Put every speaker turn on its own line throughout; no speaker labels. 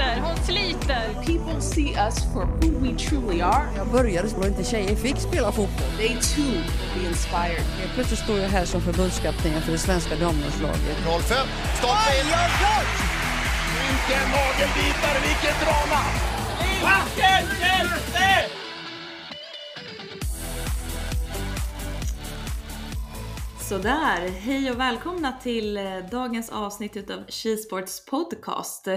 Sliter, hon sliter.
People see us for who we truly are.
Jag började och inte tjejer fick spela fotboll.
They too will be inspired.
Helt plötsligt står jag här som förbundskapten för det svenska damlandslaget.
05, startfil. Vilken nagelbitare, vilket drama!
Sådär, hej och välkomna till eh, dagens avsnitt av Skisports podcast.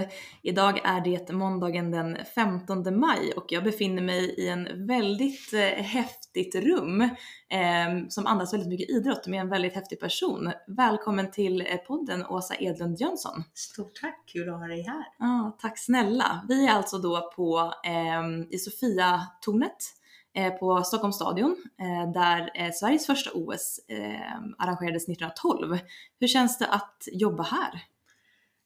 Idag är det måndagen den 15 maj och jag befinner mig i en väldigt eh, häftigt rum eh, som andas väldigt mycket idrott med en väldigt häftig person. Välkommen till eh, podden Åsa Edlund Jönsson.
Stort tack, kul att ha dig här.
Ja, tack snälla. Vi är alltså då på eh, i Sofia-tornet på Stockholms stadion eh, där eh, Sveriges första OS eh, arrangerades 1912. Hur känns det att jobba här?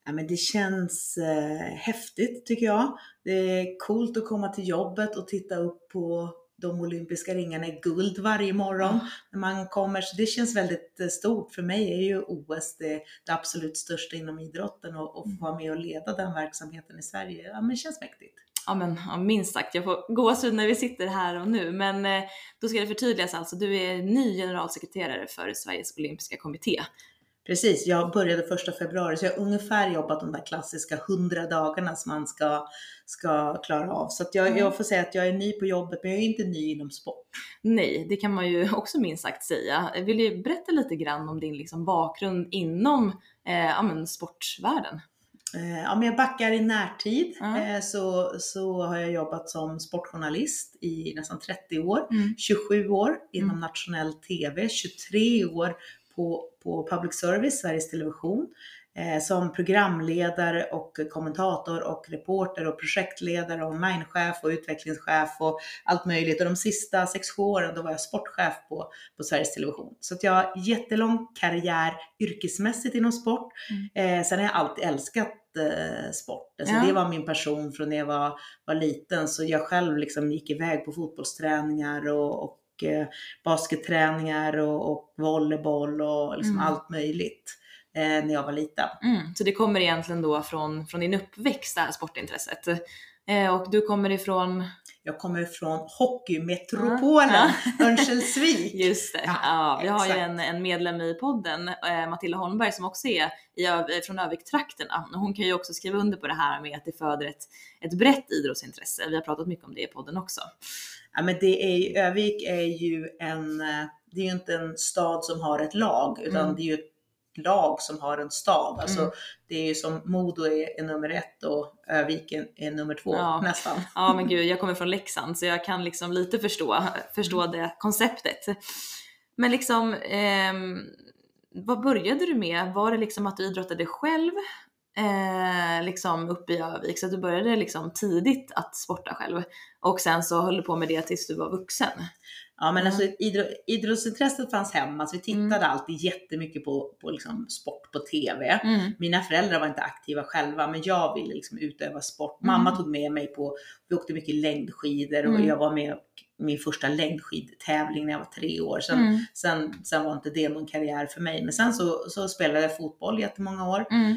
Ja, men det känns eh, häftigt tycker jag. Det är coolt att komma till jobbet och titta upp på de olympiska ringarna i guld varje morgon när man kommer. Så det känns väldigt eh, stort. För mig är ju OS det, det absolut största inom idrotten och, och få vara med och leda den verksamheten i Sverige. Ja, men det känns mäktigt.
Ja men ja, minst sagt, jag får gåshud när vi sitter här och nu. Men eh, då ska det förtydligas alltså, du är ny generalsekreterare för Sveriges olympiska kommitté.
Precis, jag började första februari så jag har ungefär jobbat de där klassiska 100 dagarna som man ska, ska klara av. Så jag, jag får säga att jag är ny på jobbet men jag är inte ny inom sport.
Nej, det kan man ju också minst sagt säga. Vill du berätta lite grann om din liksom, bakgrund inom eh, ja, men, sportvärlden?
Eh, Om jag backar i närtid
Ja.
eh, så, så har jag jobbat som sportjournalist i nästan 30 år.
Mm.
27 år inom
Mm.
nationell TV, 23 år på, på public service, Sveriges Television. Eh, som programledare och kommentator och reporter och projektledare, onlinechef och utvecklingschef och allt möjligt. Och de sista 6-7 åren då var jag sportchef på, på Sveriges Television. Så att jag har jättelång karriär yrkesmässigt inom sport. Eh, sen har jag alltid älskat sport. Alltså
Ja.
Det var min passion från när jag var, var liten. Så jag själv liksom gick iväg på fotbollsträningar och, och eh, basketträningar och, och volleyboll och liksom
Mm.
allt möjligt eh, när jag var liten.
Mm. Så det kommer egentligen då från, från din uppväxt, det här sportintresset. Eh, och du kommer ifrån,
Jag kommer från hockeymetropolen Örnsköldsvik.
just det, ja,
Ja,
vi har ju en, en medlem i podden, eh, Matilda Holmberg, som också är i, från Övik-trakterna. Hon kan ju också skriva under på det här med att det föder ett, ett brett idrottsintresse. Vi har pratat mycket om det i podden också.
Ja, men det är Övik är ju en, eh, det är ju inte en stad som har ett lag, utan
Mm.
det är ju ett lag som har en stad. Alltså,
Mm.
Det är ju som Modo är, är nummer ett och Övik är, nummer två
Ja.
nästan.
Ja men gud, jag kommer från Leksand så jag kan liksom lite förstå, förstå det konceptet. Men liksom, ehm, vad började du med? Var det liksom att du idrottade själv? Eh, liksom uppe i Övik, så att du började liksom tidigt att sporta själv och sen så höll du på med det tills du var vuxen.
Ja men alltså idrott, idrottsintresset fanns hemma, så vi tittade
Mm.
alltid jättemycket på, på liksom sport på TV.
Mm.
Mina föräldrar var inte aktiva själva, men jag ville liksom utöva sport.
Mm.
Mamma tog med mig på, vi åkte mycket längdskidor och
Mm.
jag var med min första längdskidtävling när jag var tre år. Sen,
Mm.
sen, sen var inte det någon karriär för mig. Men sen så, så spelade jag fotboll jättemånga år.
Mm.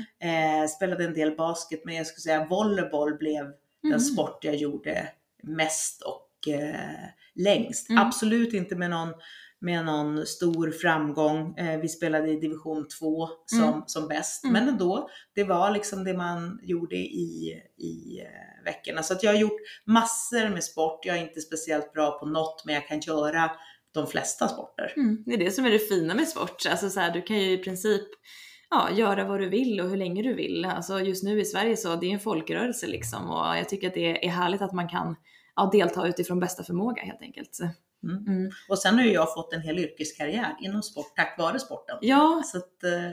Eh, spelade en del basket, men jag skulle säga volleyboll blev
Mm.
den sport jag gjorde mest och eh, längst.
Mm.
Absolut inte med någon, med någon stor framgång. Eh, vi spelade i division 2 som,
Mm.
som bäst,
Mm.
men ändå. Det var liksom det man gjorde i, i eh, veckorna. Så att jag har gjort massor med sport. Jag är inte speciellt bra på något, men jag kan göra de flesta sporter.
Mm. Det är det som är det fina med sport. Alltså så här, du kan ju i princip ja, göra vad du vill och hur länge du vill. Alltså just nu i Sverige så det är en folkrörelse liksom och jag tycker att det är härligt att man kan ja, delta utifrån bästa förmåga helt enkelt.
Mm.
Mm.
Och sen har ju jag fått en hel yrkeskarriär inom sport tack vare sporten.
Ja,
Så att eh,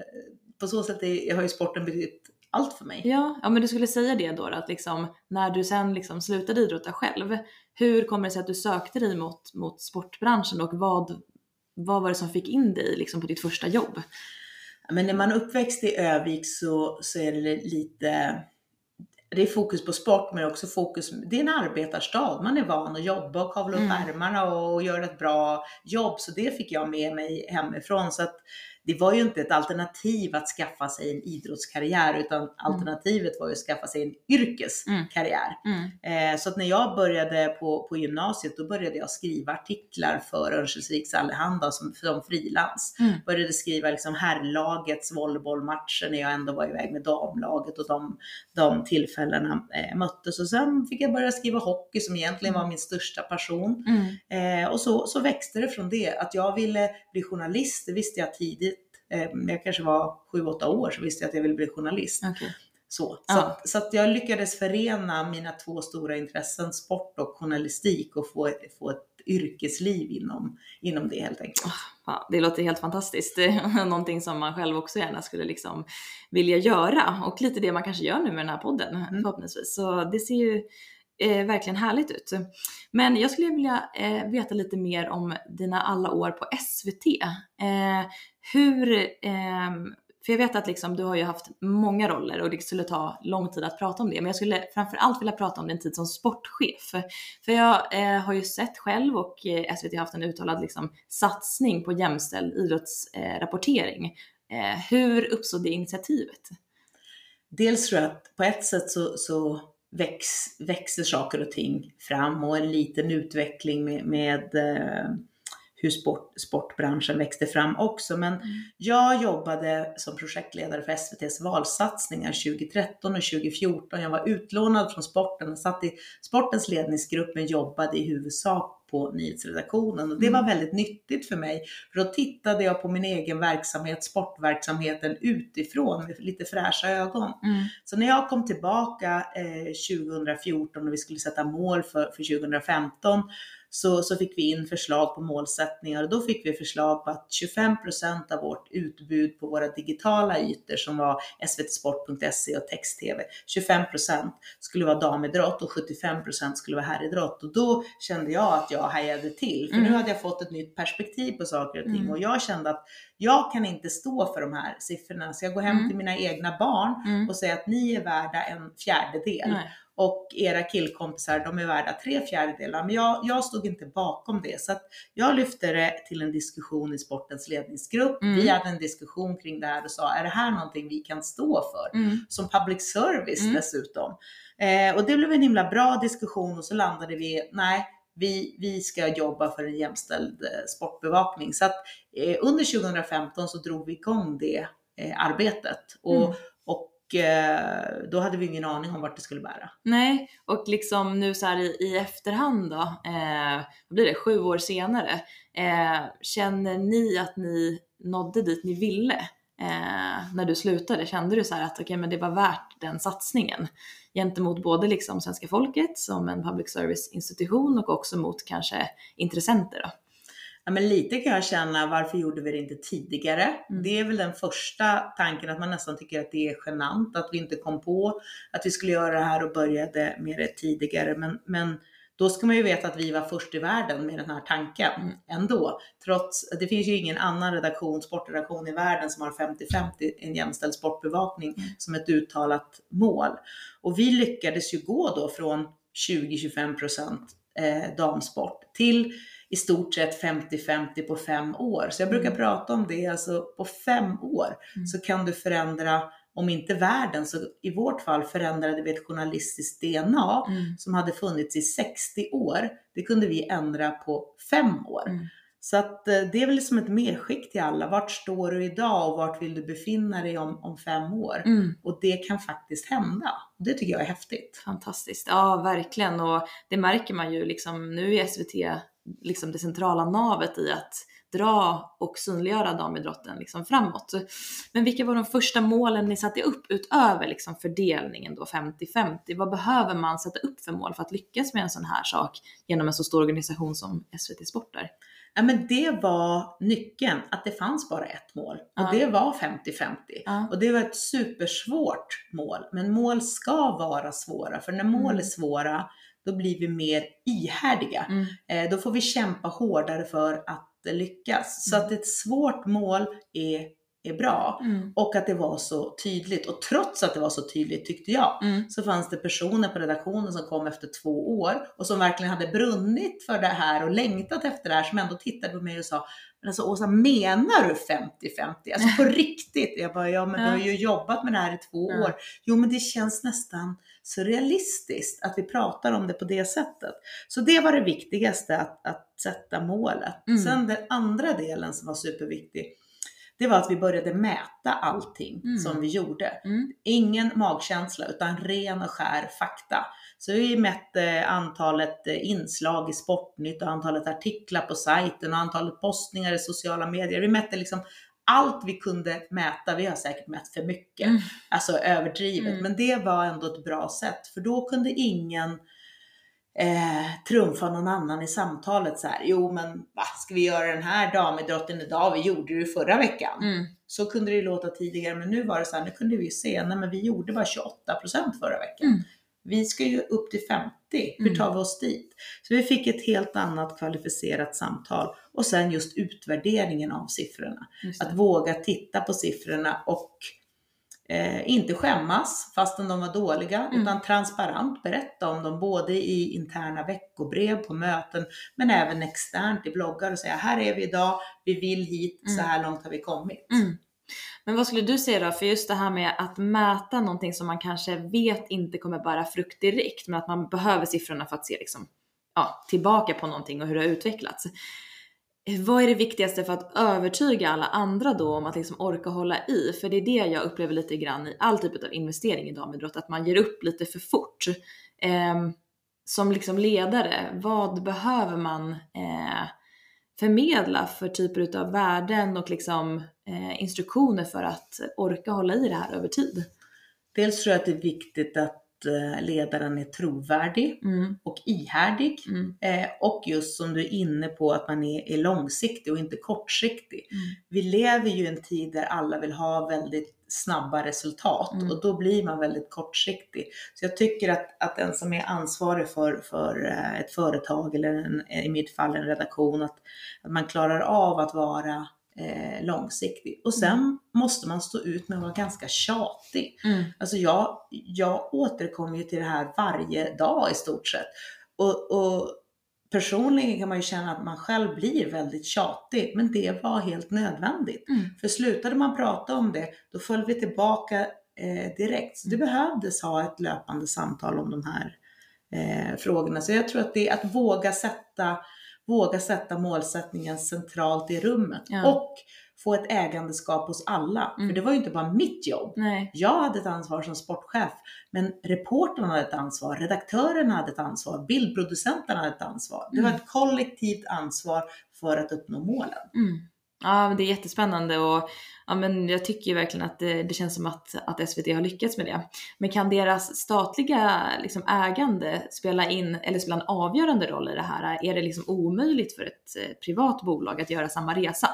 på så sätt är, har ju sporten betytt allt för mig.
ja, ja, men du skulle säga det då att liksom, när du sen liksom slutade idrotta själv, hur kommer det sig att du sökte dig mot, mot sportbranschen och vad, vad var det som fick in dig liksom på ditt första jobb?
Men när man uppväxt i Övik så, så är det lite, det är fokus på sport men också fokus, det är en arbetarstad. Man är van att jobba och kavla upp
Mm.
ärmarna och göra ett bra jobb. Så det fick jag med mig hemifrån. Så att det var ju inte ett alternativ att skaffa sig en idrottskarriär utan alternativet var ju att skaffa sig en yrkeskarriär.
Mm.
Eh, så att när jag började på, på gymnasiet då började jag skriva artiklar för Örnsköldsviks Allehanda som, som frilans.
Mm.
Började skriva liksom herrlagets volleybollmatcher när jag ändå var iväg med damlaget och de, de tillfällena eh, möttes. Och sen fick jag börja skriva hockey som egentligen var min största passion.
Mm.
Eh, och så, så växte det från det. Att jag ville bli journalist, det visste jag tidigt. Eh, jag kanske var 7-8 år så visste jag att jag ville bli journalist.
Okej.
Så, så,
Ja.
att, så att jag lyckades förena mina två stora intressen, sport och journalistik och få, få ett yrkesliv inom, inom det helt enkelt.
Ja, det låter helt fantastiskt. Det är någonting som man själv också gärna skulle liksom vilja göra och lite det man kanske gör nu med den här podden
Mm.
förhoppningsvis. Så det ser ju eh, verkligen härligt ut. Men jag skulle vilja eh, veta lite mer om dina alla år på SVT. Eh, hur, ehm, för jag vet att liksom, du har ju haft många roller och det skulle ta lång tid att prata om det. Men jag skulle framförallt vilja prata om din tid som sportchef. För jag eh, har ju sett själv och eh, SVT har haft en uttalad liksom, satsning på jämställd idrottsrapportering. Eh, eh, hur uppstod det initiativet?
Dels tror jag att på ett sätt så, så väx, växer saker och ting fram och en liten utveckling med, med eh, hur sport, sportbranschen växte fram också. Men jag jobbade som projektledare för SVTs valsatsningar 2013 och 2014. Jag var utlånad från sporten och satt i sportens ledningsgrupp men jobbade i huvudsak på nyhetsredaktionen och det var väldigt nyttigt för mig. För då tittade jag på min egen verksamhet, sportverksamheten utifrån med lite fräscha ögon. Så när jag kom tillbaka eh, 2014 och vi skulle sätta mål för, för 2015 så, så fick vi in förslag på målsättningar och då fick vi förslag på att 25% av vårt utbud på våra digitala ytor som var svtsport.se och text-tv, 25% skulle vara damidrott och 75% skulle vara herridrott. Och då kände jag att jag hajade till, för nu hade jag fått ett nytt perspektiv på saker och ting
Mm.
och jag kände att jag kan inte stå för de här siffrorna. Så jag går hem
Mm.
till mina egna barn
Mm.
och säger att ni är värda en fjärdedel
Nej.
Och era killkompisar de är värda tre fjärdedelar. Men jag, jag stod inte bakom det så att jag lyfte det till en diskussion i sportens ledningsgrupp.
Mm.
Vi hade en diskussion kring det här och sa, är det här någonting vi kan stå för?
Mm.
Som public service
Mm.
dessutom. Eh, och det blev en himla bra diskussion och så landade vi, nej, vi, vi ska jobba för en jämställd eh, sportbevakning. Så att eh, under 2015 så drog vi igång det eh, arbetet. Och,
Mm
och eh, då hade vi ingen aning om vart det skulle bära.
Nej, och liksom nu så här i, i efterhand då, eh, vad blir det, sju år senare, eh, känner ni att ni nådde dit ni ville? Eh, när du slutade, kände du så här att okej, men det var värt den satsningen gentemot både liksom svenska folket som en public service institution och också mot kanske intressenter då?
Ja, men lite kan jag känna, varför gjorde vi det inte tidigare?
Mm.
Det är väl den första tanken, att man nästan tycker att det är genant att vi inte kom på att vi skulle göra det här och började med det tidigare. Men, men då ska man ju veta att vi var först i världen med den här tanken
Mm.
ändå. Trots, det finns ju ingen annan redaktion, sportredaktion i världen som har 50-50 en jämställd sportbevakning
Mm.
som ett uttalat mål. Och vi lyckades ju gå då från 20-25% eh, damsport till i stort sett 50-50 på fem år. Så jag brukar prata om det, alltså på fem år
Mm.
så kan du förändra, om inte världen, så i vårt fall förändrade vi ett journalistiskt DNA
Mm.
som hade funnits i 60 år. Det kunde vi ändra på fem år.
Mm.
Så att eh, det är väl som ett medskick till alla. Vart står du idag och vart vill du befinna dig om, om fem år?
Mm.
Och det kan faktiskt hända. Det tycker jag är häftigt.
Fantastiskt, ja verkligen och det märker man ju liksom nu i SVT, liksom det centrala navet i att dra och synliggöra damidrotten liksom framåt. Men vilka var de första målen ni satte upp utöver liksom fördelningen då 50-50? Vad behöver man sätta upp för mål för att lyckas med en sån här sak genom en så stor organisation som SVT Sport är?
Ja, men det var nyckeln, att det fanns bara ett mål. Och
Ja.
det var 50-50.
Ja.
Och det var ett supersvårt mål. Men mål ska vara svåra, för när mål
Mm.
är svåra, då blir vi mer ihärdiga.
Mm.
Eh, då får vi kämpa hårdare för att lyckas. Så
Mm.
att ett svårt mål är är bra.
Mm.
Och att det var så tydligt. Och trots att det var så tydligt tyckte jag,
Mm.
så fanns det personer på redaktionen som kom efter två år och som verkligen hade brunnit för det här och längtat efter det här som ändå tittade på mig och sa men alltså Åsa, menar du 50-50? Alltså på riktigt? Jag bara, ja men du har ju jobbat med det här i två år. Jo men det känns nästan surrealistiskt att vi pratar om det på det sättet. Så det var det viktigaste, att, att sätta målet.
Mm.
Sen den andra delen som var superviktig, det var att vi började mäta allting
Mm.
som vi gjorde.
Mm.
Ingen magkänsla utan ren och skär fakta. Så vi mätte antalet eh, inslag i Sportnytt och antalet artiklar på sajten och antalet postningar i sociala medier. Vi mätte liksom allt vi kunde mäta. Vi har säkert mätt för mycket,
Mm.
alltså överdrivet.
Mm.
Men det var ändå ett bra sätt för då kunde ingen eh, trumfa någon annan i samtalet så här. Jo, men va, ska vi göra den här damidrotten idag? Vi gjorde det ju förra veckan.
Mm.
Så kunde det ju låta tidigare, men nu var det så här, nu kunde vi ju se, nej men vi gjorde bara 28% förra veckan.
Mm.
Vi ska ju upp till 50, hur
Mm.
tar vi oss dit? Så vi fick ett helt annat kvalificerat samtal och sen just utvärderingen av siffrorna. Att våga titta på siffrorna och eh, inte skämmas fastän de var dåliga,
Mm.
utan transparent berätta om dem både i interna veckobrev, på möten, men även externt i bloggar och säga här är vi idag, vi vill hit, så
Mm.
här långt har vi kommit.
Mm. Men vad skulle du säga då, för just det här med att mäta någonting som man kanske vet inte kommer bära frukt direkt, men att man behöver siffrorna för att se liksom, ja, tillbaka på någonting och hur det har utvecklats. Vad är det viktigaste för att övertyga alla andra då om att liksom orka hålla i? För det är det jag upplever lite grann i all typ av investering i damidrott, att man ger upp lite för fort. Eh, som liksom ledare, vad behöver man eh, förmedla för typer av värden och liksom eh, instruktioner för att orka hålla i det här över tid?
Dels tror jag att det är viktigt att ledaren är trovärdig
Mm,
och ihärdig.
mm,
Eh, och just som du är inne på att man är, är långsiktig och inte kortsiktig.
Mm.
Vi lever ju i en tid där alla vill ha väldigt snabba resultat
Mm.
och då blir man väldigt kortsiktig. Så jag tycker att, att den som är ansvarig för, för eh, ett företag eller en, i mitt fall en redaktion, att, att man klarar av att vara eh, långsiktig. Och sen måste man stå ut med att vara ganska tjatig.
mm,
Alltså jag, jag återkommer ju till det här varje dag i stort sett. Och, och personligen kan man ju känna att man själv blir väldigt tjatig, men det var helt nödvändigt.
Mm.
För slutade man prata om det, då föll vi tillbaka eh, direkt. Så det behövdes ha ett löpande samtal om de här eh, frågorna. Så jag tror att det är att våga sätta, våga sätta målsättningen centralt i rummet.
Ja.
Och få ett ägandeskap hos alla.
Mm.
För det var ju inte bara mitt jobb.
Nej.
Jag hade ett ansvar som sportchef, men reportern hade ett ansvar, redaktören hade ett ansvar, bildproducenten hade ett ansvar. Det var
Mm.
ett kollektivt ansvar för att uppnå målen.
Mm. Ja, det är jättespännande och ja, men jag tycker ju verkligen att det, det känns som att, att SVT har lyckats med det. Men kan deras statliga liksom, ägande spela in eller spela en avgörande roll i det här? Är det liksom omöjligt för ett eh, privat bolag att göra samma resa?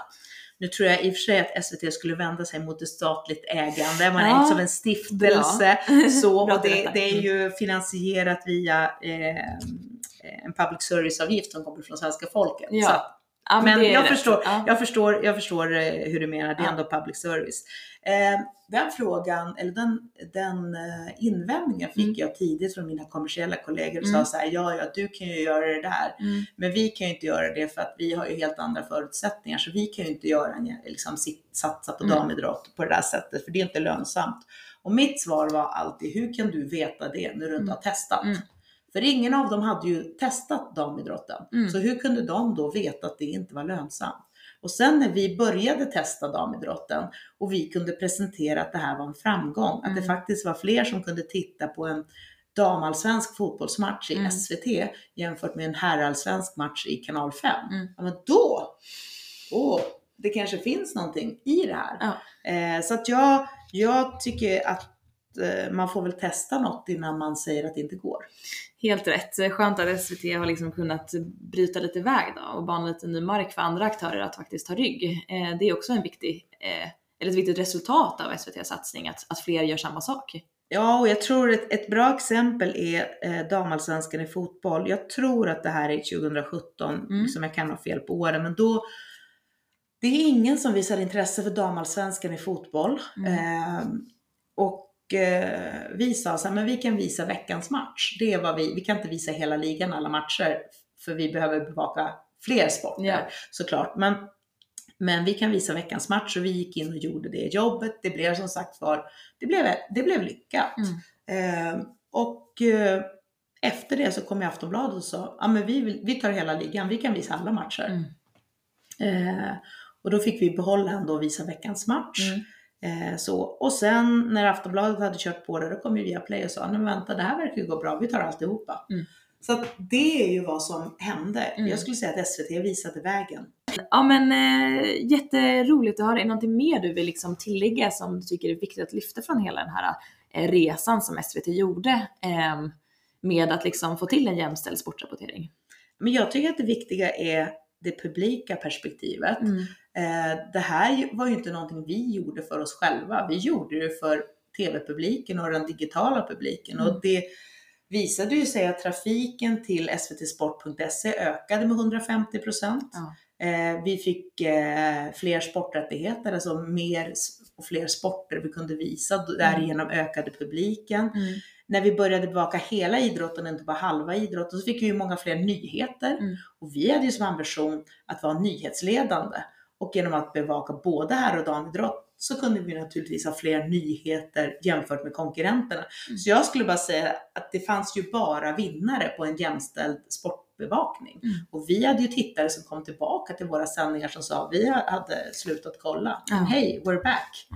Nu tror jag i och för sig att SVT skulle vända sig mot ett statligt ägande. Man
Ja,
är som en stiftelse. Så, och det, det är ju finansierat via eh, en public service-avgift som kommer från svenska folket.
Ja,
Så
Ja,
Men
är
jag förstår,
Ja.
jag, förstår, jag förstår eh, hur du menar, det är
Ja.
ändå public service. Eh, den frågan, eller den, den eh, invändningen fick
Mm.
jag tidigt från mina kommersiella kollegor och
Mm.
sa så här, ja, ja, du kan ju göra det där,
Mm.
men vi kan ju inte göra det för att vi har ju helt andra förutsättningar, så vi kan ju inte göra en, liksom, satsa på
Mm.
damidrott på det där sättet, för det är inte lönsamt. Och mitt svar var alltid, hur kan du veta det när du inte
Mm.
har testat?
Mm.
För ingen av dem hade ju testat damidrotten.
Mm.
Så hur kunde de då veta att det inte var lönsamt? Och sen när vi började testa damidrotten och vi kunde presentera att det här var en framgång, att det
Mm.
faktiskt var fler som kunde titta på en damallsvensk fotbollsmatch i
Mm.
SVT jämfört med en herrallsvensk match i kanal 5.
Mm.
Ja, men då, åh, det kanske finns någonting i det här.
Ja.
Eh, så att jag, jag tycker att eh, man får väl testa något innan man säger att det inte går.
Helt rätt. Skönt att SVT har liksom kunnat bryta lite väg då och bana lite ny mark för andra aktörer att faktiskt ta rygg. Eh, det är också en viktig, eh, eller ett viktigt resultat av SVTs satsning att, att fler gör samma sak.
Ja, och jag tror ett, ett bra exempel är eh, damallsvenskan i fotboll. Jag tror att det här är 2017,
Mm.
som jag kan ha fel på åren, men då Det är ingen som visar intresse för damallsvenskan i fotboll.
Mm.
Eh, och vi sa så här, men vi kan visa veckans match. Det är vad vi, vi kan inte visa hela ligan alla matcher, för vi behöver bevaka fler sporter
Ja.
såklart. Men, men vi kan visa veckans match och vi gick in och gjorde det jobbet. Det blev som sagt var, det blev, det blev lyckat. Eh, och eh, efter det så kom jag Aftonbladet och sa, ja men vi, vill, vi tar hela ligan, vi kan visa alla matcher.
Mm.
Eh, och då fick vi behålla ändå och visa veckans match.
Mm.
Eh, så. Och sen när Aftonbladet hade kört på det, då kom ju Viaplay och sa, nej men vänta det här verkar ju gå bra, vi tar alltihopa.
Mm.
Så att det är ju vad som hände.
Mm.
Jag skulle säga att SVT visade vägen.
Ja men eh, jätteroligt att höra. Är det någonting mer du vill liksom tillägga som du tycker är viktigt att lyfta från hela den här eh, resan som SVT gjorde eh, med att liksom få till en jämställd sportrapportering?
Men jag tycker att det viktiga är det publika perspektivet.
Mm.
Eh, det här var ju inte någonting vi gjorde för oss själva. Vi gjorde det för tv-publiken och den digitala publiken.
Mm.
Och det visade ju sig att trafiken till svtsport.se ökade med 150 procent.
Ja.
Eh, vi fick eh, fler sporträttigheter, alltså mer och fler sporter vi kunde visa. Därigenom ökade publiken.
Mm.
När vi började bevaka hela idrotten, inte bara halva idrotten, så fick vi ju många fler nyheter.
Mm.
Och vi hade ju som ambition att vara nyhetsledande. Och genom att bevaka både herr och damidrott så kunde vi naturligtvis ha fler nyheter jämfört med konkurrenterna.
Mm.
Så jag skulle bara säga att det fanns ju bara vinnare på en jämställd sportbevakning.
Mm.
Och vi hade ju tittare som kom tillbaka till våra sändningar som sa vi hade slutat kolla.
Ja.
Hej, we're back.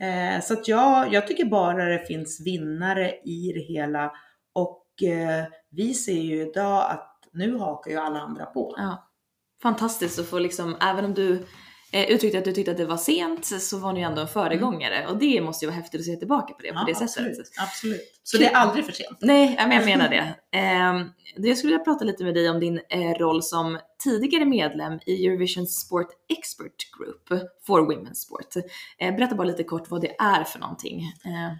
Eh, så att jag, jag tycker bara det finns vinnare i det hela. Och eh, vi ser ju idag att nu hakar ju alla andra på.
Ja. Fantastiskt att få liksom, även om du eh, uttryckte att du tyckte att det var sent så var ni ändå en föregångare och det måste ju vara häftigt att se tillbaka på det på det sättet.
absolut, absolut. Så det är aldrig för sent.
Nej, ja, men jag menar det. Eh, jag skulle vilja prata lite med dig om din eh, roll som tidigare medlem i Eurovision Sport Expert Group for Women's Sport. Eh, berätta bara lite kort vad det är för någonting. Eh,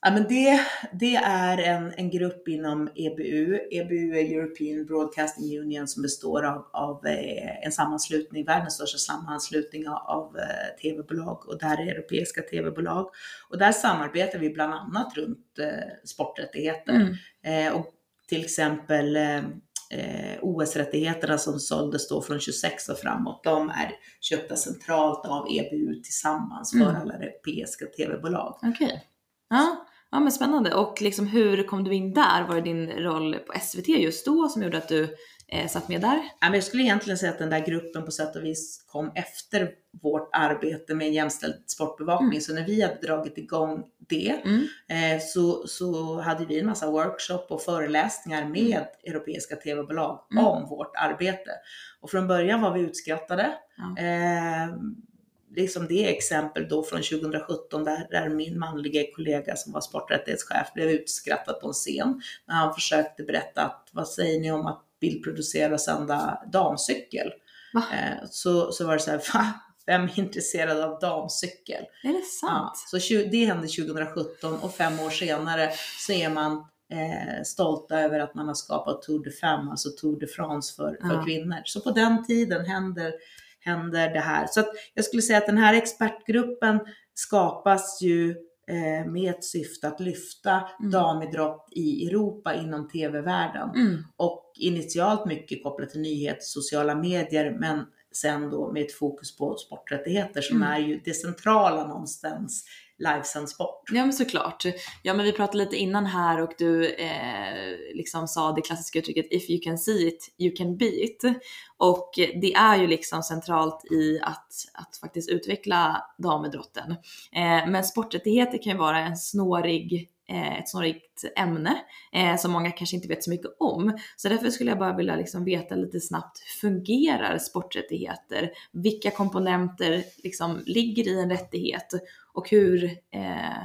Ja, men det, det är en, en grupp inom EBU. EBU är European Broadcasting Union som består av, av eh, en sammanslutning, världens största sammanslutning av, eh, tv-bolag och där är europeiska tv-bolag. Och där samarbetar vi bland annat runt eh, sporträttigheter.
Mm.
Eh, och till exempel eh, eh, OS-rättigheterna som såldes då från 26 och framåt, de är köpta centralt av EBU tillsammans för
Mm.
alla europeiska tv-bolag.
Okej. Ja. Ja, men spännande. Och liksom hur kom du in där? Var det din roll på SVT just då som gjorde att du eh, satt med där?
Ja, men jag skulle egentligen säga att den där gruppen på sätt och vis kom efter vårt arbete med jämställd sportbevakning.
Mm.
Så när vi hade dragit igång det
Mm.
eh, så, så hade vi en massa workshop och föreläsningar med europeiska tv-bolag
Mm.
om vårt arbete. Och från början var vi utskrattade.
Ja.
Eh, liksom det exempel då från 2017 där, där min manliga kollega som var sporträttighetschef blev utskrattad på en scen när han försökte berätta att vad säger ni om att bildproducera och sända damcykel?
Va?
Eh, så, så var det så här, va? Vem är intresserad av damcykel?
Är det
Ja,
sant?
så tju- det hände 2017 och fem år senare så är man eh, stolta över att man har skapat Tour de Femme, alltså Tour de France för, för
Ja.
kvinnor. Så på den tiden händer, händer det här. Så jag skulle säga att den här expertgruppen skapas ju eh, med ett syfte att lyfta
Mm.
damidrott i Europa inom tv-världen.
Mm.
Och initialt mycket kopplat till nyheter, sociala medier, men sen då med ett fokus på sporträttigheter som
Mm.
är ju det centrala någonstans livesänds bort.
Ja men såklart. Ja men vi pratade lite innan här och du eh, liksom sa det klassiska uttrycket if you can see it, you can be it. Och det är ju liksom centralt i att, att faktiskt utveckla damidrotten. Eh, men sporträttigheter kan ju vara en snårig Eh, ett snårigt ämne eh, som många kanske inte vet så mycket om. Så därför skulle jag bara vilja liksom veta lite snabbt, hur fungerar sporträttigheter? Vilka komponenter liksom ligger i en rättighet? Och hur, eh,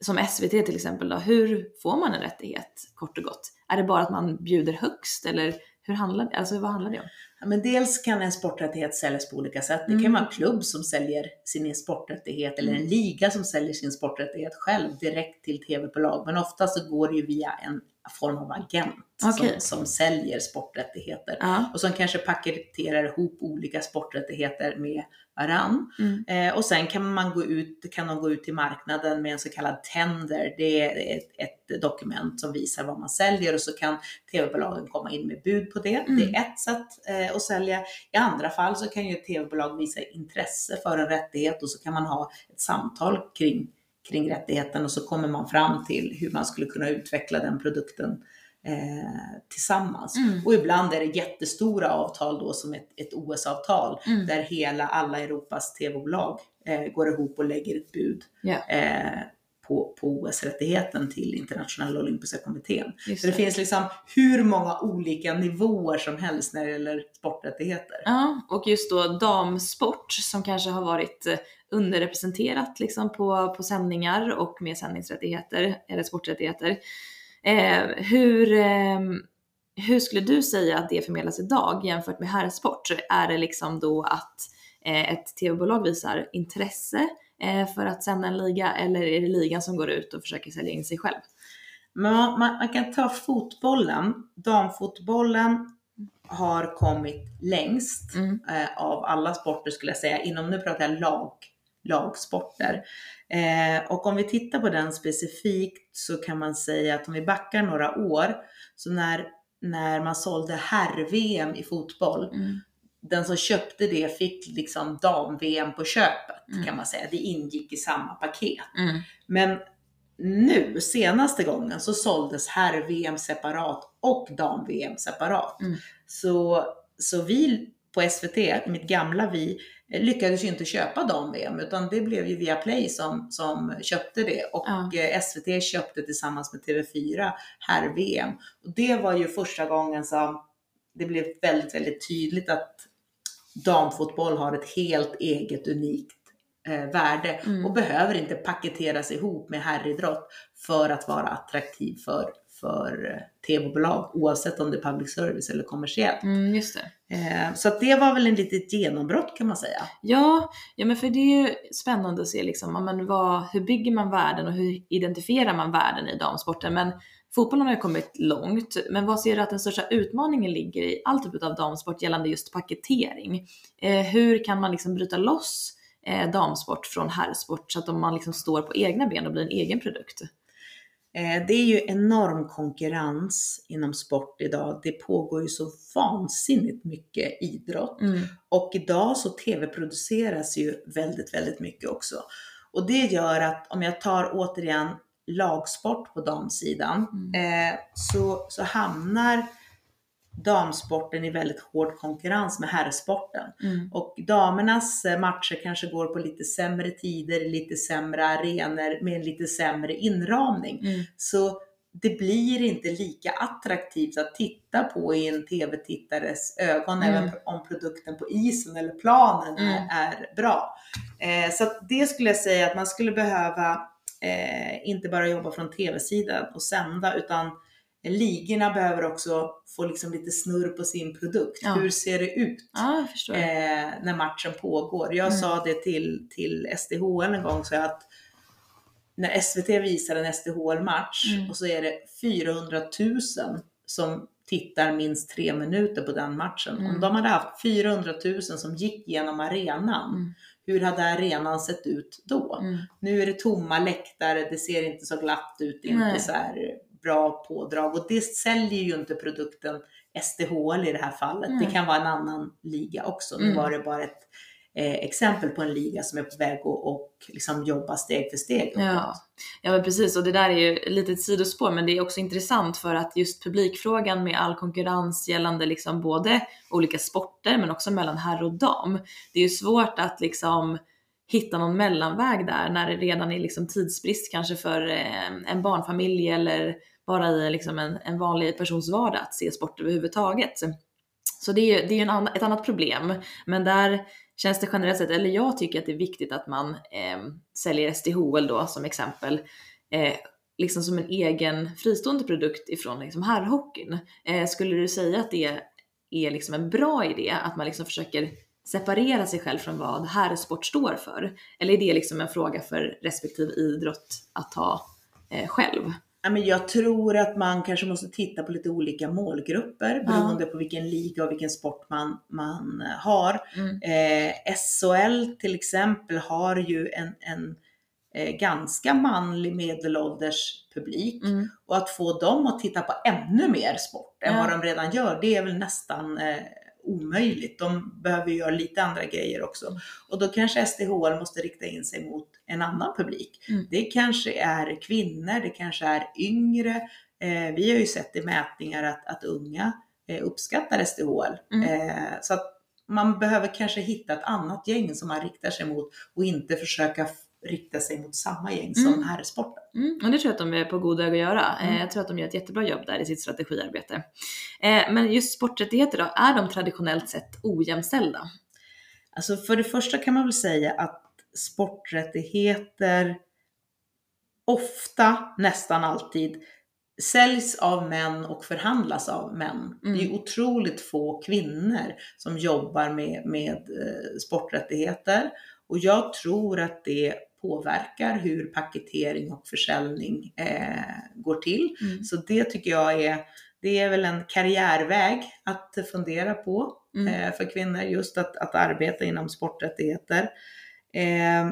som SVT till exempel då, hur får man en rättighet kort och gott? Är det bara att man bjuder högst eller hur handlar det, alltså vad handlar det om?
Men dels kan en sporträttighet säljas på olika sätt. Det kan
Mm.
vara en klubb som säljer sin sporträttighet eller en liga som säljer sin sporträttighet själv direkt till tv-bolag. Men ofta så går det ju via en form av agent
Okej.
som, som säljer sporträttigheter
Ja.
och som kanske paketerar ihop olika sporträttigheter med varann.
Mm.
Eh, och sen kan man gå ut, kan de gå ut till marknaden med en så kallad tender. Det är ett, ett dokument som visar vad man säljer och så kan tv-bolagen komma in med bud på det.
Mm.
Det är ett sätt eh, att sälja. I andra fall så kan ju ett tv-bolag visa intresse för en rättighet och så kan man ha ett samtal kring, kring rättigheten och så kommer man fram till hur man skulle kunna utveckla den produkten eh, tillsammans.
Mm.
Och ibland är det jättestora avtal då som ett, ett OS-avtal
Mm.
där hela alla Europas tv-bolag eh, går ihop och lägger ett bud
Ja.
eh, på, på OS-rättigheten till internationella olympiska kommittén.
Just
Så det finns liksom hur många olika nivåer som helst när det gäller sporträttigheter.
Ja, och just då damsport som kanske har varit eh, underrepresenterat liksom på, på sändningar och med sändningsrättigheter eller sporträttigheter. Eh, hur, eh, hur skulle du säga att det förmedlas idag jämfört med herrsport? Är det liksom då att eh, ett tv-bolag visar intresse för att sända en liga eller är det ligan som går ut och försöker sälja in sig själv?
Men man, man, man kan ta fotbollen. Damfotbollen har kommit längst
Mm.
eh, av alla sporter skulle jag säga. Inom, nu pratar jag lag, lagsporter. Eh, och om vi tittar på den specifikt så kan man säga att om vi backar några år, så när, när man sålde herr-VM i fotboll,
Mm.
Den som köpte det fick liksom dam-VM på köpet
Mm.
kan man säga. Det ingick i samma paket.
Mm.
Men nu, senaste gången, så såldes herr-VM separat och dam-VM separat.
Mm.
Så, så vi på SVT, mitt gamla vi, lyckades ju inte köpa dam-VM utan det blev ju Viaplay som, som köpte det och
Ja.
eh, SVT köpte tillsammans med TV4 herr-VM. Och det var ju första gången som det blev väldigt, väldigt tydligt att damfotboll har ett helt eget unikt eh, värde
Mm.
och behöver inte paketeras ihop med herridrott för att vara attraktiv för, för eh, tv-bolag oavsett om det är public service eller kommersiellt.
Mm, just det.
Eh, så att det var väl en litet genombrott kan man säga.
Ja, ja men för det är ju spännande att se liksom, men vad, hur bygger man värden och hur identifierar man värden i damsporten? Men fotbollen har ju kommit långt, men vad ser du att den största utmaningen ligger i all typ av damsport gällande just paketering? Eh, hur kan man liksom bryta loss eh, damsport från herrsport så att man liksom står på egna ben och blir en egen produkt?
Eh, det är ju enorm konkurrens inom sport idag. Det pågår ju så vansinnigt mycket idrott.
Mm.
Och idag så tv-produceras ju väldigt, väldigt mycket också. Och det gör att om jag tar återigen lagsport på damsidan eh, så, så hamnar damsporten i väldigt hård konkurrens med herrsporten.
Mm.
Och damernas eh, matcher kanske går på lite sämre tider, lite sämre arenor med en lite sämre inramning.
Mm.
Så det blir inte lika attraktivt att titta på i en tv-tittares ögon,
Mm.
även om produkten på isen eller planen
Mm.
är, är bra. Eh, så det skulle jag säga att man skulle behöva eh, inte bara jobba från tv-sidan och sända, utan ligorna behöver också få liksom lite snurr på sin produkt.
Ja.
Hur ser det ut?
Ja,
eh, när matchen pågår. Jag
Mm.
sa det till, till SDHL en gång, så att när SVT visar en SDHL-match
Mm.
och så är det 400 000 som tittar minst tre minuter på den matchen.
Mm.
Om de hade haft 400 000 som gick genom arenan,
Mm.
Hur hade arenan sett ut då?
Mm.
Nu är det tomma läktare, det ser inte så glatt ut, det är
Nej.
inte så här bra pådrag och det säljer ju inte produkten SDHL i det här fallet.
Nej.
Det kan vara en annan liga också. Nu
Mm.
var det bara ett eh, exempel på en liga som är på väg att och liksom jobba steg för steg.
Ja. ja, men precis. Och det där är ju lite ett sidospår, men det är också intressant för att just publikfrågan med all konkurrens gällande liksom både olika sporter, men också mellan herr och dam. Det är ju svårt att liksom hitta någon mellanväg där när det redan är liksom tidsbrist kanske för eh, en barnfamilj eller bara i liksom en, en vanlig persons vardag att se sport överhuvudtaget. Så det är ju det är en ett annat problem. Men där känns det generellt sett, eller jag tycker att det är viktigt att man eh, säljer SDHL då som exempel, eh, liksom som en egen fristående produkt ifrån liksom herrhockeyn. Eh, skulle du säga att det är liksom en bra idé att man liksom försöker separera sig själv från vad herrsport står för? Eller är det liksom en fråga för respektive idrott att ta eh, själv?
Ja, men jag tror att man kanske måste titta på lite olika målgrupper beroende på vilken liga och vilken sport man, man har.
Mm.
Eh, SHL till exempel har ju en, en eh, ganska manlig medelålders publik
Mm.
och att få dem att titta på ännu mer sport än
Ja.
vad de redan gör, det är väl nästan eh, omöjligt. De behöver göra lite andra grejer också. Och då kanske SDHL måste rikta in sig mot en annan publik.
Mm.
Det kanske är kvinnor, det kanske är yngre. Eh, vi har ju sett i mätningar att, att unga eh, uppskattar SDHL.
Mm.
Eh, så att man behöver kanske hitta ett annat gäng som man riktar sig mot och inte försöka rikta sig mot samma gäng som
Mm.
herrsporten.
Mm, och det tror jag att de är på god väg att göra.
Mm.
Eh, jag tror att de gör ett jättebra jobb där i sitt strategiarbete. Eh, men just sporträttigheter då, är de traditionellt sett ojämställda?
Alltså för det första kan man väl säga att sporträttigheter ofta, nästan alltid, säljs av män och förhandlas av män.
Mm.
Det är otroligt få kvinnor som jobbar med, med eh, sporträttigheter och jag tror att det påverkar hur paketering och försäljning eh, går till.
Mm.
Så det tycker jag är, det är väl en karriärväg att fundera på
Mm.
eh, för kvinnor, just att, att arbeta inom sporträttigheter. Eh,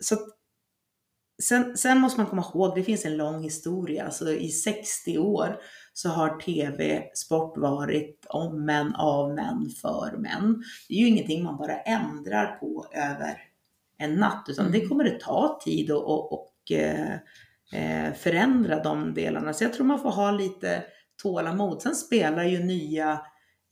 så sen, sen måste man komma ihåg, det finns en lång historia, alltså i 60 år så har TV-sport varit om män, av män, för män. Det är ju ingenting man bara ändrar på över en natt, utan
Mm.
det kommer det ta tid och, och, och eh, eh, förändra de delarna. Så jag tror man får ha lite tålamod. Sen spelar ju nya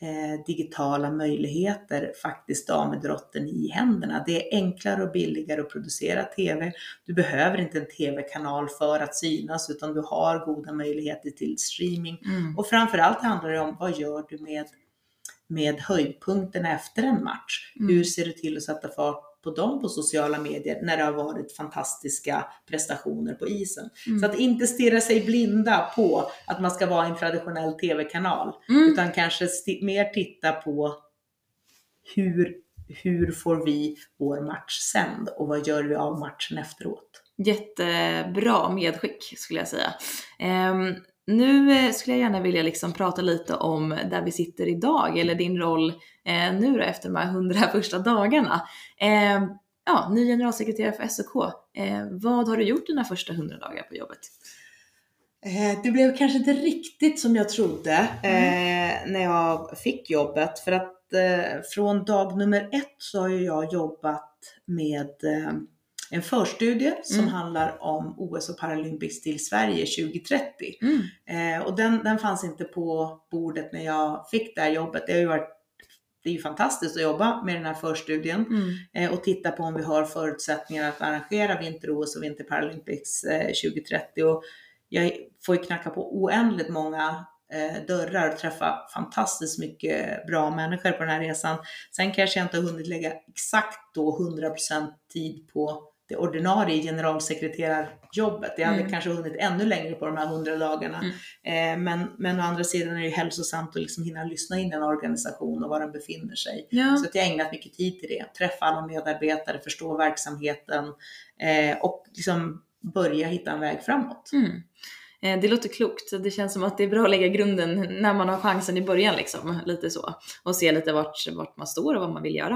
eh, digitala möjligheter faktiskt damidrotten i händerna. Det är enklare och billigare att producera TV. Du behöver inte en TV-kanal för att synas utan du har goda möjligheter till streaming.
Mm.
Och framförallt handlar det om vad gör du med, med höjdpunkterna efter en match?
Mm.
Hur ser du till att sätta fart på dem på sociala medier när det har varit fantastiska prestationer på isen?
Mm.
Så att inte stirra sig blinda på att man ska vara en traditionell TV-kanal
Mm.
utan kanske mer titta på hur, hur får vi vår match sänd och vad gör vi av matchen efteråt?
Jättebra medskick skulle jag säga. Ehm, nu eh, skulle jag gärna vilja liksom prata lite om där vi sitter idag, eller din roll eh, nu då efter de här 100 första dagarna. Ehm, ja, ny generalsekreterare för SOK. Eh, vad har du gjort dina första 100 dagar på jobbet?
Eh, Det blev kanske inte riktigt som jag trodde eh, när jag fick jobbet. För att från dag nummer ett så har jag jobbat med en förstudie som
Mm.
handlar om OS och Paralympics till Sverige 2030.
Mm.
Eh, och den, den fanns inte på bordet när jag fick det här jobbet. Det har ju varit det är ju fantastiskt att jobba med den här förstudien
Mm.
eh, och titta på om vi har förutsättningar att arrangera vinter-OS och vinter-Paralympics eh, 2030. Och jag får ju knacka på oändligt många eh, dörrar och träffa fantastiskt mycket bra människor på den här resan. Sen kanske jag inte har hunnit lägga exakt då 100% tid på det ordinarie generalsekreterarjobbet. Jag hade
Mm.
kanske hunnit ännu längre på de här 100 dagarna.
Mm.
Eh, men, men å andra sidan är det ju hälsosamt att liksom hinna lyssna in en organisation och var den befinner sig.
Ja.
Så att jag har ägnat mycket tid till det. Träffa alla medarbetare, förstå verksamheten eh, och liksom börja hitta en väg framåt.
Mm. Eh, det låter klokt. Det känns som att det är bra att lägga grunden när man har chansen i början liksom, lite så. Och se lite vart, vart man står och vad man vill göra.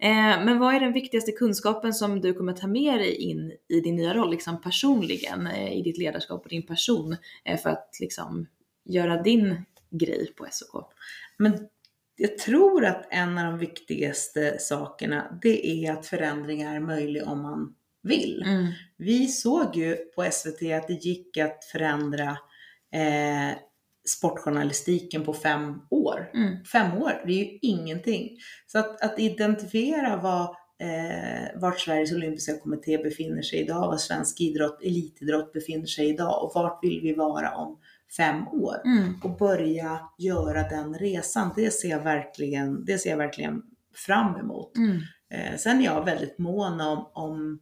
Eh, men vad är den viktigaste kunskapen som du kommer ta med dig in i din nya roll, liksom personligen, eh, i ditt ledarskap och din person, för att liksom göra din grej på SOK?
Men jag tror att en av de viktigaste sakerna, det är att förändringar är möjliga om man vill.
Mm.
Vi såg ju på SVT att det gick att förändra eh, sportjournalistiken på fem år.
Mm.
Fem år, det är ju ingenting. Så att, att identifiera vad, eh, vart Sveriges olympiska kommitté befinner sig idag, vad svensk idrott, elitidrott befinner sig idag och vart vill vi vara om fem år?
Mm.
Och börja göra den resan, det ser jag verkligen, det ser jag verkligen fram emot.
Mm.
Eh, sen är jag väldigt mån om, om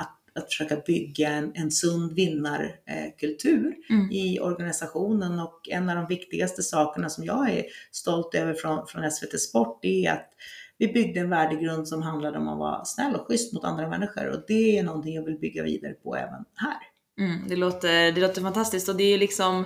att, att försöka bygga en, en sund vinnarkultur
Mm.
i organisationen. Och en av de viktigaste sakerna som jag är stolt över från, från SVT Sport är att vi byggde en värdegrund som handlade om att vara snäll och schysst mot andra människor. Och det är någonting jag vill bygga vidare på även här.
Mm, det, låter, det låter fantastiskt. Och det är liksom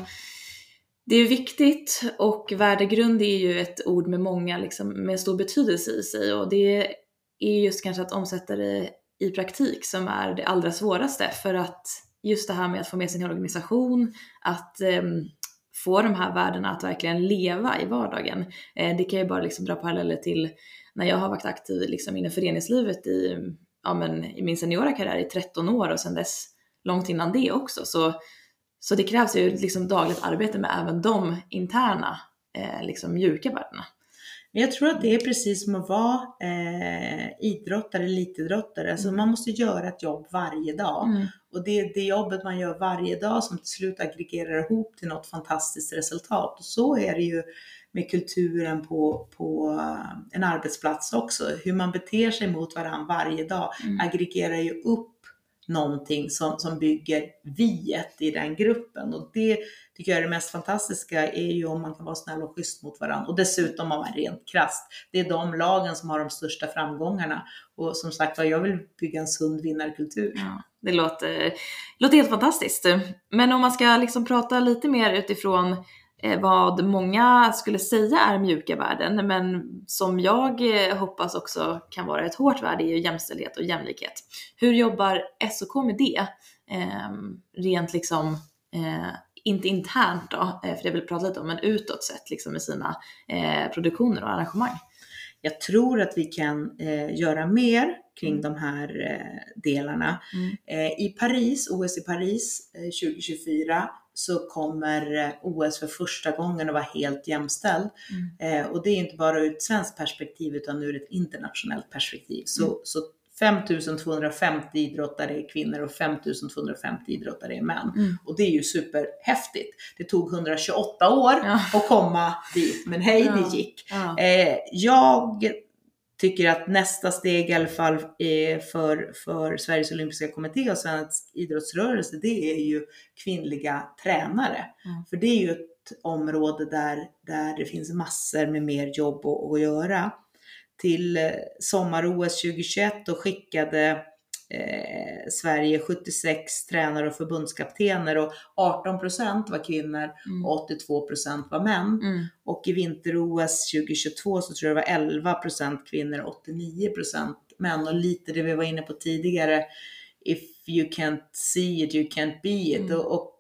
det är viktigt. Och värdegrund är ju ett ord med många, liksom, med stor betydelse i sig. Och det är just kanske att omsätta det i praktik som är det allra svåraste för att just det här med att få med sin organisation, att eh, få de här värdena att verkligen leva i vardagen. Eh, det kan ju bara liksom dra paralleller till när jag har varit aktiv liksom inom föreningslivet i, ja, men, i min seniora karriär i 13 år och sedan dess långt innan det också. Så, så det krävs ju liksom dagligt arbete med även de interna eh, liksom mjuka värdena.
Men jag tror att det är precis som att vara eh, idrottare, elitidrottare. Alltså
Mm.
man måste göra ett jobb varje dag.
Mm.
Och det är det jobbet man gör varje dag som till slut aggregerar ihop till något fantastiskt resultat. Och så är det ju med kulturen på, på eh, en arbetsplats också. Hur man beter sig mot varandra varje dag
Mm.
aggregerar ju upp någonting som, som bygger viet i den gruppen. Och det tycker jag är det mest fantastiska är ju om man kan vara snäll och schysst mot varandra. Och dessutom om man rent krasst. Det är de lagen som har de största framgångarna. Och som sagt var, jag vill bygga en sund vinnarkultur.
Ja, det låter, låter helt fantastiskt. Men om man ska liksom prata lite mer utifrån vad många skulle säga är mjuka värden, men som jag eh, hoppas också kan vara ett hårt värde, är ju jämställdhet och jämlikhet. Hur jobbar SOK med det? Eh, rent liksom, eh, inte internt då, eh, för det vill prata lite om, men utåt sett liksom med sina eh, produktioner och arrangemang.
Jag tror att vi kan eh, göra mer kring de här eh, delarna.
Mm.
Eh, I Paris, OS i Paris eh, 2024, så kommer eh, OS för första gången att vara helt jämställd. Eh, och det är inte bara ur ett svenskt perspektiv utan ur ett internationellt perspektiv. Så,
Mm.
så 5250 idrottare är kvinnor och 5250 idrottare är män.
Mm.
Och det är ju superhäftigt. Det tog 128 år
Ja.
att komma dit, men hej,
Ja.
det gick.
Ja.
Eh, jag tycker att nästa steg i alla fall eh, för, för Sveriges Olympiska Kommitté och svensk idrottsrörelse, det är ju kvinnliga tränare.
Mm.
För det är ju ett område där, där det finns massor med mer jobb att, att göra. Till eh, sommar-OS 2021 då skickade eh, Sverige 76 tränare och förbundskaptener och 18% var kvinnor
Mm.
och 82% var män.
Mm.
Och i vinter-OS 2022 så tror jag det var 11% kvinnor och 89% män. Och lite det vi var inne på tidigare, if you can't see it, you can't be it.
Mm.
Och, och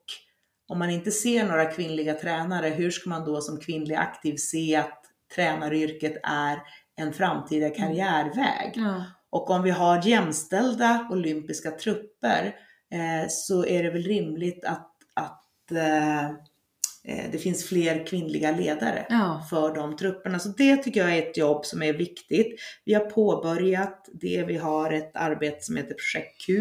om man inte ser några kvinnliga tränare, hur ska man då som kvinnlig aktiv se att tränaryrket är en framtida karriärväg?
Ja.
Och om vi har jämställda olympiska trupper eh, så är det väl rimligt att, att eh, eh, det finns fler kvinnliga ledare
Ja.
för de trupperna. Så det tycker jag är ett jobb som är viktigt. Vi har påbörjat det. Vi har ett arbete som heter Projekt Q.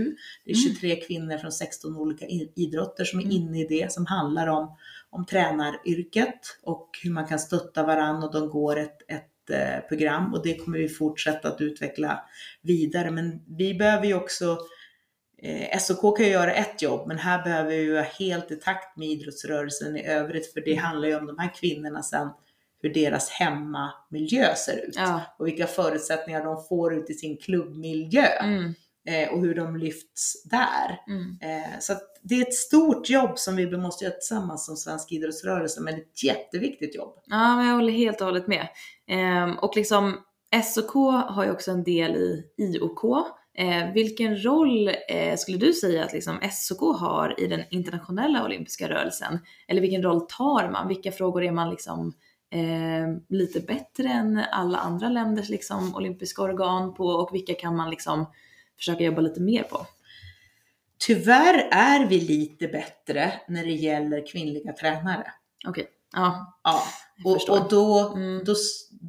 Det är
Mm.
23 kvinnor från 16 olika idrotter som är
Mm.
inne i det, som handlar om, om tränaryrket och hur man kan stötta varandra och de går ett, ett program och det kommer vi fortsätta att utveckla vidare. Men vi behöver ju också Eh, SOK kan ju göra ett jobb, men här behöver vi vara helt i takt med idrottsrörelsen i övrigt, för det handlar ju om de här kvinnorna sen, hur deras hemmamiljö ser ut
Ja.
och vilka förutsättningar de får ut i sin klubbmiljö
Mm.
Eh, och hur de lyfts där.
Mm.
Eh, så det är ett stort jobb som vi måste göra tillsammans som svensk idrottsrörelse, men ett jätteviktigt jobb.
Ja, men jag håller helt och hållet med. Ehm, och liksom SOK har ju också en del i IOK. Eh, vilken roll eh, skulle du säga att liksom SOK har i den internationella olympiska rörelsen? Eller vilken roll tar man? Vilka frågor är man liksom eh, lite bättre än alla andra länders liksom, olympiska organ på och vilka kan man liksom försöka jobba lite mer på?
Tyvärr är vi lite bättre när det gäller kvinnliga tränare.
Okej, ja.
Ja,
Jag
och, och då,
Mm.
då,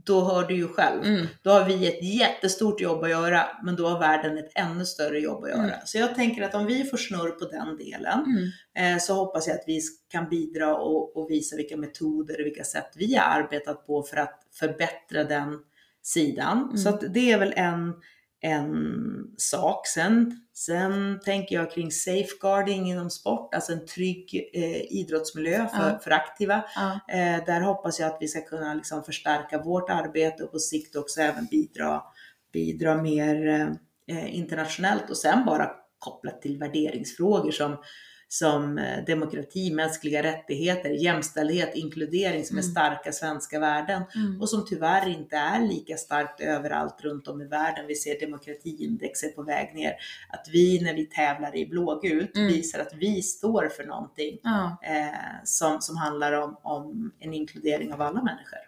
då hör du ju själv.
Mm.
Då har vi ett jättestort jobb att göra, men då har världen ett ännu större jobb att göra.
Mm.
Så jag tänker att om vi får snurr på den delen,
Mm.
eh, så hoppas jag att vi kan bidra och, och visa vilka metoder och vilka sätt vi har arbetat på för att förbättra den sidan.
Mm.
Så att det är väl en, en sak. Sen, sen tänker jag kring safeguarding inom sport, alltså en trygg eh, idrottsmiljö för,
Ja.
för aktiva.
Ja.
Eh, där hoppas jag att vi ska kunna liksom förstärka vårt arbete och på sikt också även bidra, bidra mer eh, internationellt och sen bara kopplat till värderingsfrågor som som eh, demokrati, mänskliga rättigheter, jämställdhet, inkludering som är starka svenska värden och som tyvärr inte är lika starkt överallt runt om i världen. Vi ser demokratiindex är på väg ner. Att vi när vi tävlar i blågult visar att vi står för någonting
Ja.
eh, som, som handlar om, om en inkludering av alla människor.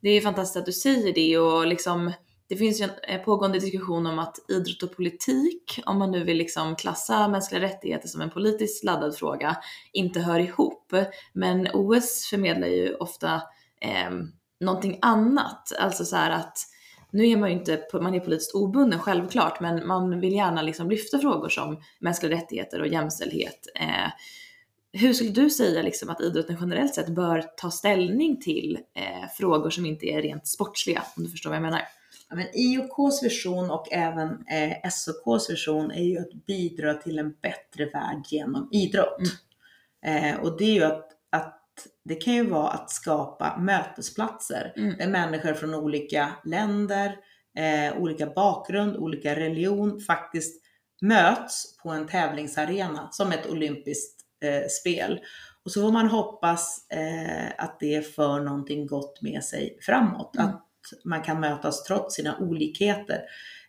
Det är fantastiskt att du säger det och liksom det finns ju en eh, pågående diskussion om att idrott och politik, om man nu vill liksom klassa mänskliga rättigheter som en politiskt laddad fråga, inte hör ihop. Men OS förmedlar ju ofta eh, någonting annat, alltså så här att nu är man ju inte, man är politiskt obunden självklart, men man vill gärna liksom lyfta frågor som mänskliga rättigheter och jämställdhet. Eh, hur skulle du säga liksom att idrotten generellt sett bör ta ställning till eh, frågor som inte är rent sportsliga, om du förstår vad jag menar?
Men IOKs vision och även eh, SOKs vision är ju att bidra till en bättre värld genom idrott. Eh, och det är ju att, att det kan ju vara att skapa mötesplatser
Mm.
där människor från olika länder, eh, olika bakgrund, olika religion faktiskt möts på en tävlingsarena som ett olympiskt eh, spel. Och så får man hoppas eh, att det för någonting gott med sig framåt.
Mm.
Att man kan mötas trots sina olikheter.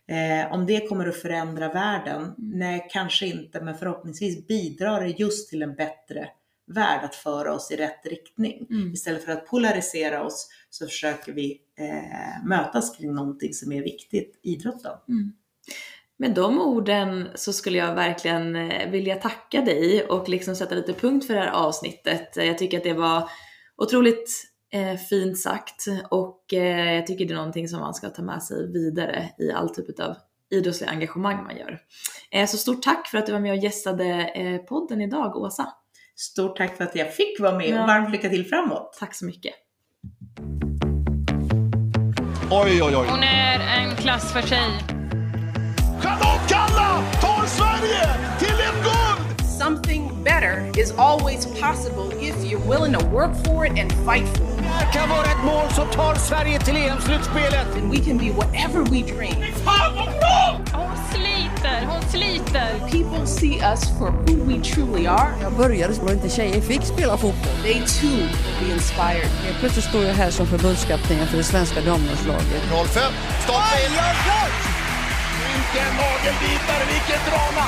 Eh, om det kommer att förändra världen? Nej, kanske inte, men förhoppningsvis bidrar det just till en bättre värld att föra oss i rätt riktning.
Mm.
Istället för att polarisera oss så försöker vi eh, mötas kring någonting som är viktigt, idrotten.
Med de orden så skulle jag verkligen eh, vilja tacka dig och liksom sätta lite punkt för det här avsnittet. Jag tycker att det var otroligt eh, fint sagt och eh, jag tycker det är någonting som man ska ta med sig vidare i all typ av idrottsliga engagemang man gör. Eh, så stort tack för att du var med och gästade eh, podden idag, Åsa.
Stort tack för att jag fick vara med
Ja.
och varmt lycka till framåt!
Tack så mycket.
Oj, oj, oj.
Hon är en klass för sig.
Charlotte Kalla tar Sverige till ett guld!
Something better is always possible if you're willing to work for it and fight for it.
Det här kan vara ett mål som tar Sverige till EM-slutspelet.
And we can be whatever we dream.
Fan vad bra!
Hon sliter, hon sliter.
People see us for who we truly are.
Jag började och inte tjejer fick spela fotboll.
They too will be inspired.
Helt plötsligt står jag här som förbundskapten för det svenska damlandslaget.
05, startfil! Vilken nagelbitare, vilket drama!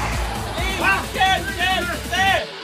Vilken hjälte!